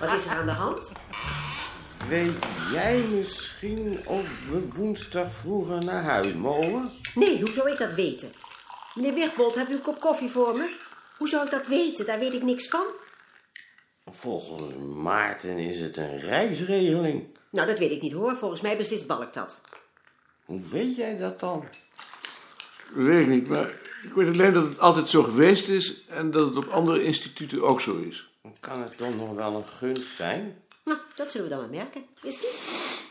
Wat is er aan de hand? Weet jij misschien of we woensdag vroeger naar huis mogen? Nee, hoe zou ik dat weten? Meneer Wigbold, heb u een kop koffie voor me? Hoe zou ik dat weten? Daar weet ik niks van. Volgens Maarten is het een reisregeling. Nou, dat weet ik niet hoor. Volgens mij beslist Balk dat. Hoe weet jij dat dan? Weet ik niet, maar ik weet alleen dat het altijd zo geweest is en dat het op andere instituten ook zo is. Kan het toch nog wel een gunst zijn? Nou, dat zullen we dan maar merken. Is het niet?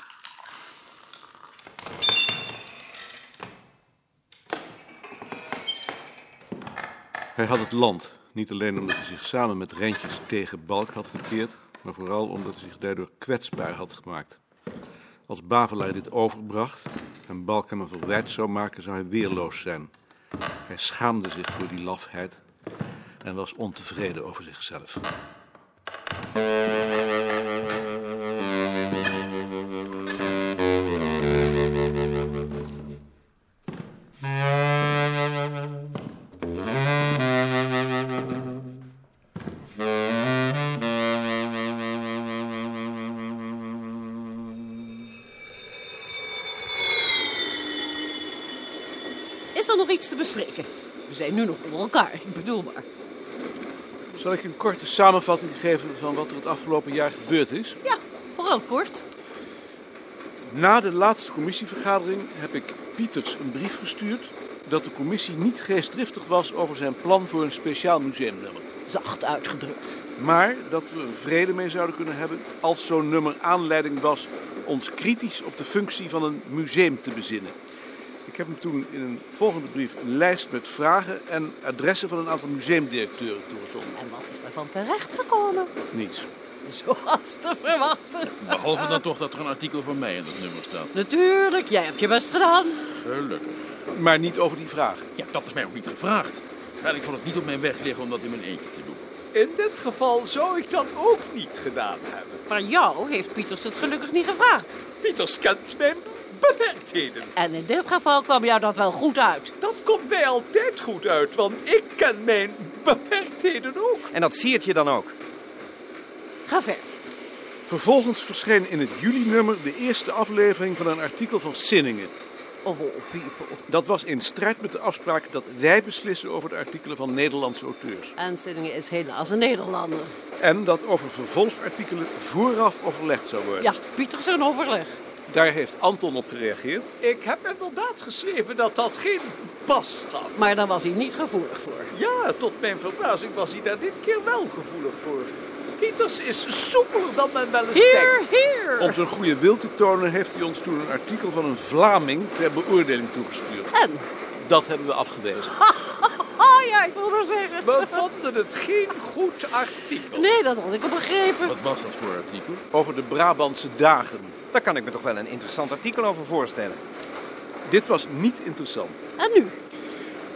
Hij had het land, niet alleen omdat hij zich samen met Rentjes tegen Balk had gekeerd, maar vooral omdat hij zich daardoor kwetsbaar had gemaakt. Als Bavelaar dit overbracht en Balk hem een verwijt zou maken, zou hij weerloos zijn. Hij schaamde zich voor die lafheid en was ontevreden over zichzelf. Nog iets te bespreken? We zijn nu nog onder elkaar, ik bedoel maar. Zal ik een korte samenvatting geven van wat er het afgelopen jaar gebeurd is? Ja, vooral kort. Na de laatste commissievergadering heb ik Pieters een brief gestuurd dat de commissie niet geestdriftig was over zijn plan voor een speciaal museumnummer. Zacht uitgedrukt. Maar dat we er vrede mee zouden kunnen hebben als zo'n nummer aanleiding was ons kritisch op de functie van een museum te bezinnen. Ik heb hem toen in een volgende brief een lijst met vragen en adressen van een aantal museumdirecteuren toegezonden. En wat is daarvan terechtgekomen? Niets. Zoals te verwachten. Behalve dan toch dat er een artikel van mij in het nummer staat. Natuurlijk, jij hebt je best gedaan. Gelukkig. Maar niet over die vragen. Ja, dat is mij ook niet gevraagd. En ik vond het niet op mijn weg liggen om dat in mijn eentje te doen. In dit geval zou ik dat ook niet gedaan hebben. Van jou heeft Pieters het gelukkig niet gevraagd. Pieters kent mijn beperktheden. En in dit geval kwam jou dat wel goed uit. Dat komt mij altijd goed uit, want ik ken mijn beperktheden ook. En dat siert je dan ook. Ga ver. Vervolgens verscheen in het juli-nummer de eerste aflevering van een artikel van Sinningen. Of all people. Dat was in strijd met de afspraak dat wij beslissen over de artikelen van Nederlandse auteurs. En Sinningen is helaas een Nederlander. En dat over vervolgartikelen vooraf overlegd zou worden. Ja, Pieters een overleg. Daar heeft Anton op gereageerd. Ik heb inderdaad geschreven dat dat geen pas gaf. Maar daar was hij niet gevoelig voor. Ja, tot mijn verbazing was hij daar dit keer wel gevoelig voor. Pieters is soepeler dan men wel eens Hier, denkt. hier. Om zijn goede wil te tonen heeft hij ons toen een artikel van een Vlaming ter beoordeling toegestuurd. En? Dat hebben we afgewezen. Ja, ik wil maar zeggen. We vonden het geen goed artikel. Nee, dat had ik al begrepen. Wat was dat voor artikel? Over de Brabantse dagen. Daar kan ik me toch wel een interessant artikel over voorstellen. Dit was niet interessant. En nu?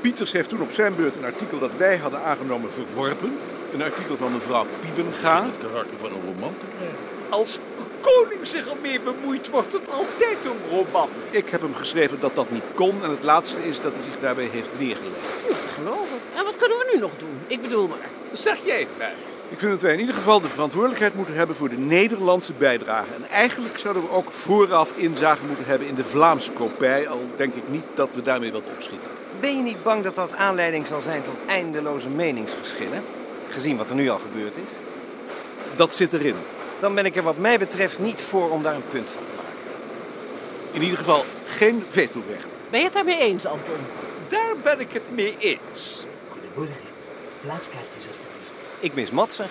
Pieters heeft toen op zijn beurt een artikel dat wij hadden aangenomen verworpen. Een artikel van mevrouw Piebenga. Het karakter van een roman te krijgen. Als koning zich ermee bemoeit, wordt het altijd een roman. Ik heb hem geschreven dat dat niet kon. En het laatste is dat hij zich daarbij heeft neergelegd. Niet te geloven. En wat kunnen we nu nog doen? Ik bedoel maar. Zeg jij het mij? Ik vind dat wij in ieder geval de verantwoordelijkheid moeten hebben voor de Nederlandse bijdrage. En eigenlijk zouden we ook vooraf inzage moeten hebben in de Vlaamse kopij. Al denk ik niet dat we daarmee wat opschieten. Ben je niet bang dat dat aanleiding zal zijn tot eindeloze meningsverschillen? Gezien wat er nu al gebeurd is? Dat zit erin. Dan ben ik er wat mij betreft niet voor om daar een punt van te maken. In ieder geval geen vetorecht. Ben je het daarmee eens, Anton? Daar ben ik het mee eens. Goedemorgen. Plaatskaartjes alstublieft. Ik mis Matsen.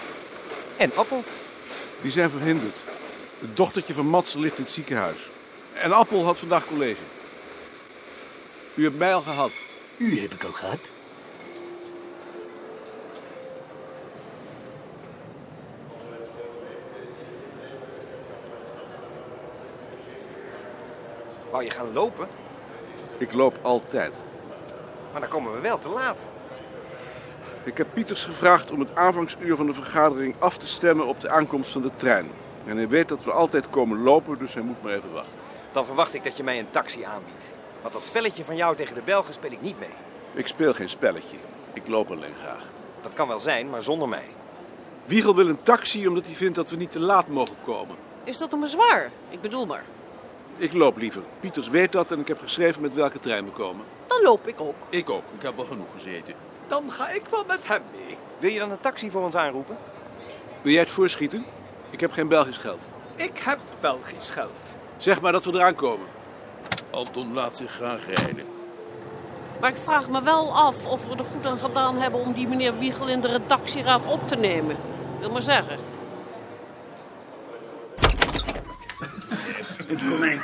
En Appel. Die zijn verhinderd. Het dochtertje van Matsen ligt in het ziekenhuis. En Appel had vandaag college. U hebt mij al gehad. U heb ik ook gehad. Wou je gaan lopen? Ik loop altijd. Maar dan komen we wel te laat. Ik heb Pieters gevraagd om het aanvangsuur van de vergadering af te stemmen op de aankomst van de trein. En hij weet dat we altijd komen lopen, dus hij moet maar even wachten. Dan verwacht ik dat je mij een taxi aanbiedt. Want dat spelletje van jou tegen de Belgen speel ik niet mee. Ik speel geen spelletje. Ik loop alleen graag. Dat kan wel zijn, maar zonder mij. Wiegel wil een taxi omdat hij vindt dat we niet te laat mogen komen. Is dat een bezwaar? Ik bedoel maar. Ik loop liever. Pieters weet dat en ik heb geschreven met welke trein we komen. Dan loop ik ook. Ik ook. Ik heb al genoeg gezeten. Dan ga ik wel met hem mee. Wil je dan een taxi voor ons aanroepen? Wil jij het voorschieten? Ik heb geen Belgisch geld. Ik heb Belgisch geld. Zeg maar dat we eraan komen. Anton laat zich graag rijden. Maar ik vraag me wel af of we er goed aan gedaan hebben om die meneer Wiegel in de redactieraad op te nemen. Wil maar zeggen.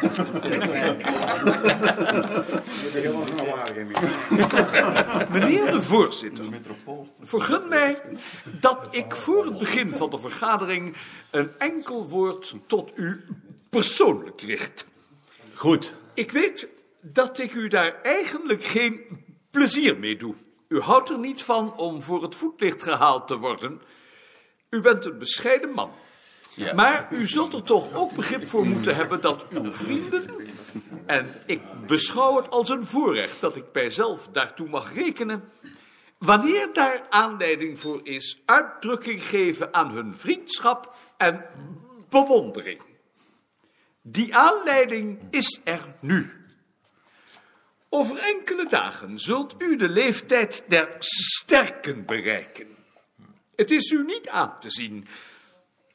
Meneer de voorzitter, vergun mij dat ik voor het begin van de vergadering een enkel woord tot u persoonlijk richt. Goed. Ik weet dat ik u daar eigenlijk geen plezier mee doe. U houdt er niet van om voor het voetlicht gehaald te worden. U bent een bescheiden man. Maar u zult er toch ook begrip voor moeten hebben dat uw vrienden, en ik beschouw het als een voorrecht dat ik mijzelf daartoe mag rekenen, wanneer daar aanleiding voor is, uitdrukking geven aan hun vriendschap en bewondering. Die aanleiding is er nu. Over enkele dagen zult u de leeftijd der sterken bereiken. Het is u niet aan te zien.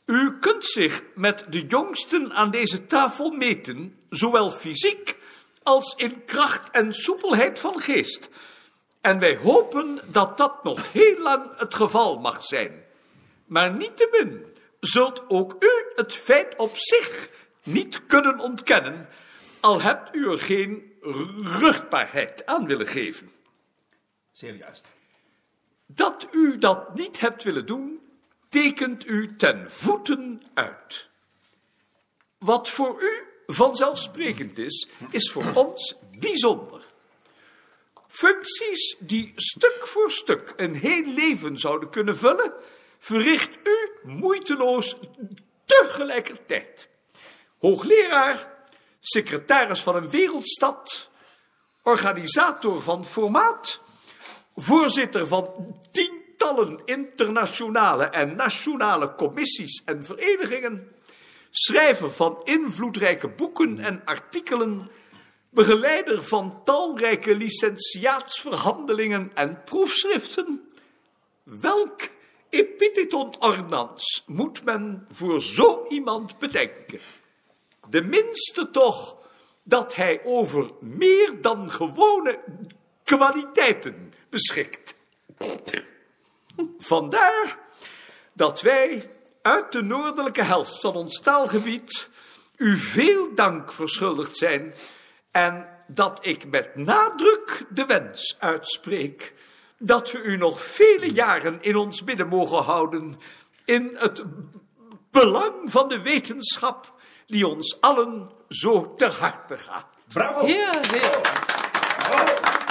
U kunt zich met de jongsten aan deze tafel meten, zowel fysiek als in kracht en soepelheid van geest. En wij hopen dat dat nog heel lang het geval mag zijn. Maar niettemin zult ook u het feit op zich niet kunnen ontkennen, al hebt u er geen ruchtbaarheid aan willen geven. Zeer juist. Dat u dat niet hebt willen doen, tekent u ten voeten uit. Wat voor u vanzelfsprekend is, is voor ons bijzonder. Functies die stuk voor stuk een heel leven zouden kunnen vullen, verricht u moeiteloos tegelijkertijd. Hoogleraar, secretaris van een wereldstad, organisator van formaat, voorzitter van tientallen internationale en nationale commissies en verenigingen, schrijver van invloedrijke boeken en artikelen, begeleider van talrijke licentiaatsverhandelingen en proefschriften. Welk epitheton ornans moet men voor zo iemand bedenken? De minste toch dat hij over meer dan gewone kwaliteiten beschikt. Vandaar dat wij uit de noordelijke helft van ons taalgebied u veel dank verschuldigd zijn en dat ik met nadruk de wens uitspreek dat we u nog vele jaren in ons midden mogen houden in het belang van de wetenschap die ons allen zo ter harte gaat. Bravo. Heer, heer.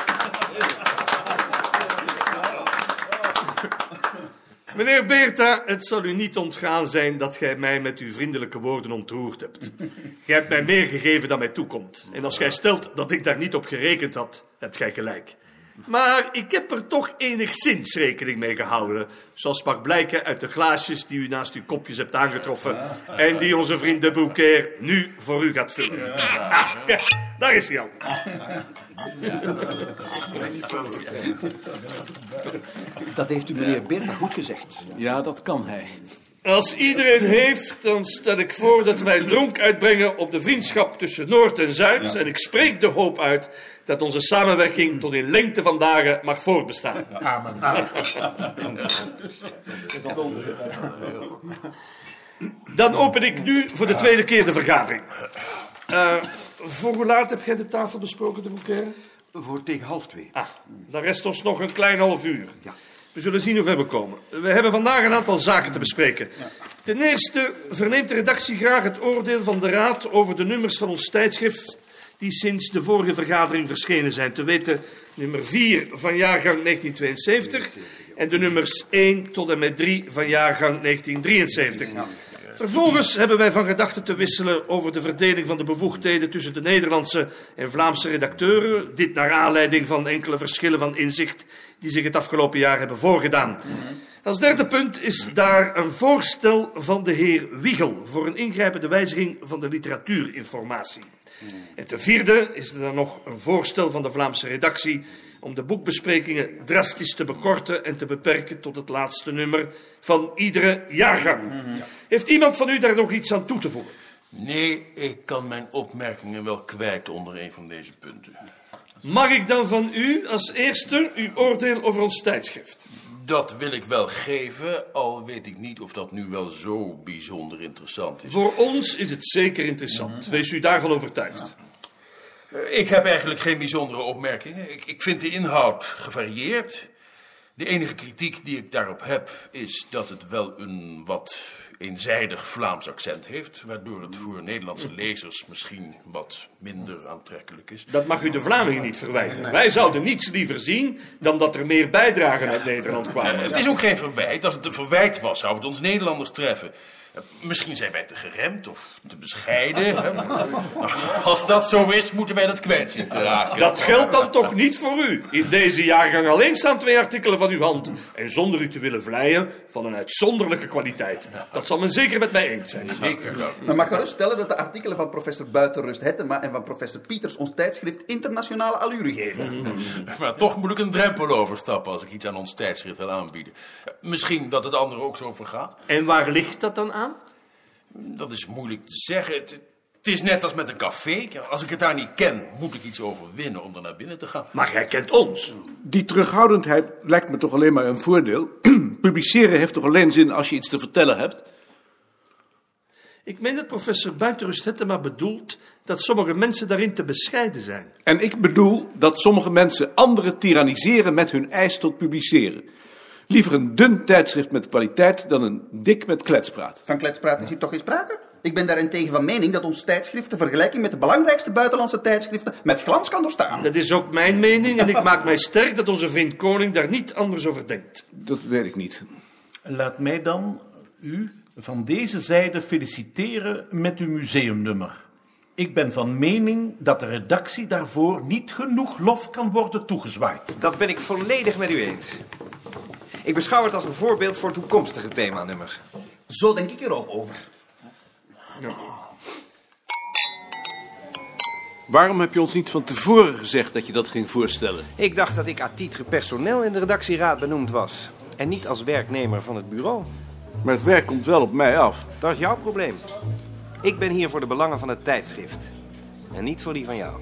Meneer Beerta, het zal u niet ontgaan zijn dat gij mij met uw vriendelijke woorden ontroerd hebt. Gij hebt mij meer gegeven dan mij toekomt. En als gij stelt dat ik daar niet op gerekend had, hebt gij gelijk. Maar ik heb er toch enigszins rekening mee gehouden. Zoals mag blijken uit de glaasjes die u naast uw kopjes hebt aangetroffen. En die onze vriend de Bouquet nu voor u gaat vullen. Daar is hij al. Dat heeft u meneer Bertha goed gezegd. Ja, dat kan hij. Als iedereen heeft, dan stel ik voor dat wij een dronk uitbrengen op de vriendschap tussen Noord en Zuid. En ik spreek de hoop uit dat onze samenwerking tot in lengte van dagen mag voortbestaan. Amen. Dan open ik nu voor de tweede keer de vergadering. Eh, voor hoe laat heb jij de tafel besproken, de Bouquet? Voor tegen half twee. Ah, dan rest ons nog een klein half uur. We zullen zien hoe ver we komen. We hebben vandaag een aantal zaken te bespreken. Ten eerste verneemt de redactie graag het oordeel van de Raad over de nummers van ons tijdschrift die sinds de vorige vergadering verschenen zijn. Te weten nummer 4 van jaargang 1972 en de nummers 1 tot en met 3 van jaargang 1973. Vervolgens hebben wij van gedachten te wisselen over de verdeling van de bevoegdheden tussen de Nederlandse en Vlaamse redacteuren. Dit naar aanleiding van enkele verschillen van inzicht die zich het afgelopen jaar hebben voorgedaan. Als derde punt is daar een voorstel van de heer Wiegel voor een ingrijpende wijziging van de literatuurinformatie. En ten vierde is er nog een voorstel van de Vlaamse redactie om de boekbesprekingen drastisch te bekorten en te beperken tot het laatste nummer van iedere jaargang. Heeft iemand van u daar nog iets aan toe te voegen? Nee, ik kan mijn opmerkingen wel kwijt onder een van deze punten. Mag ik dan van u als eerste uw oordeel over ons tijdschrift? Dat wil ik wel geven, al weet ik niet of dat nu wel zo bijzonder interessant is. Voor ons is het zeker interessant. Wees u daarvan overtuigd. Eh, Ik heb eigenlijk geen bijzondere opmerkingen. Ik, ik vind de inhoud gevarieerd. De enige kritiek die ik daarop heb is dat het wel een wat eenzijdig Vlaams accent heeft, waardoor het voor Nederlandse lezers misschien wat minder aantrekkelijk is. Dat mag u de Vlamingen niet verwijten. Wij zouden niets liever zien dan dat er meer bijdragen uit Nederland kwamen. Het is ook geen verwijt. Als het een verwijt was, zou het ons Nederlanders treffen. Misschien zijn wij te geremd of te bescheiden. hè. Nou, Als dat zo is, moeten wij dat kwijt zien te raken. Dat geldt dan toch niet voor u. In deze jaargang alleen staan twee artikelen van uw hand. En zonder u te willen vleien, van een uitzonderlijke kwaliteit. Dat zal men zeker met mij eens zijn. Zeker. Men mag geruststellen dat de artikelen van professor Buitenrust Hettema en van professor Pieters ons tijdschrift internationale allure geven. Maar toch moet ik een drempel overstappen als ik iets aan ons tijdschrift wil aanbieden. Misschien dat het anderen ook zo vergaat. En waar ligt dat dan aan? Dat is moeilijk te zeggen. Het, het is net als met een café. Als ik het daar niet ken, moet ik iets overwinnen om er naar binnen te gaan. Maar jij kent ons. Die terughoudendheid lijkt me toch alleen maar een voordeel. Publiceren heeft toch alleen zin als je iets te vertellen hebt? Ik meen dat professor Buitenrust Hettema bedoelt dat sommige mensen daarin te bescheiden zijn. En ik bedoel dat sommige mensen anderen tyranniseren met hun eis tot publiceren. Liever een dun tijdschrift met kwaliteit dan een dik met kletspraat. Van kletspraat is hier toch geen sprake? Ik ben daarentegen van mening dat ons tijdschrift de vergelijking met de belangrijkste buitenlandse tijdschriften met glans kan doorstaan. Dat is ook mijn mening en ik maak mij sterk dat onze vriend Koning daar niet anders over denkt. Dat weet ik niet. Laat mij dan u van deze zijde feliciteren met uw museumnummer. Ik ben van mening dat de redactie daarvoor niet genoeg lof kan worden toegezwaaid. Dat ben ik volledig met u eens. Ik beschouw het als een voorbeeld voor toekomstige themanummers. Zo denk ik er ook over. Waarom heb je ons niet van tevoren gezegd dat je dat ging voorstellen? Ik dacht dat ik à titre personeel in de redactieraad benoemd was. En niet als werknemer van het bureau. Maar het werk komt wel op mij af. Dat is jouw probleem. Ik ben hier voor de belangen van het tijdschrift. En niet voor die van jou.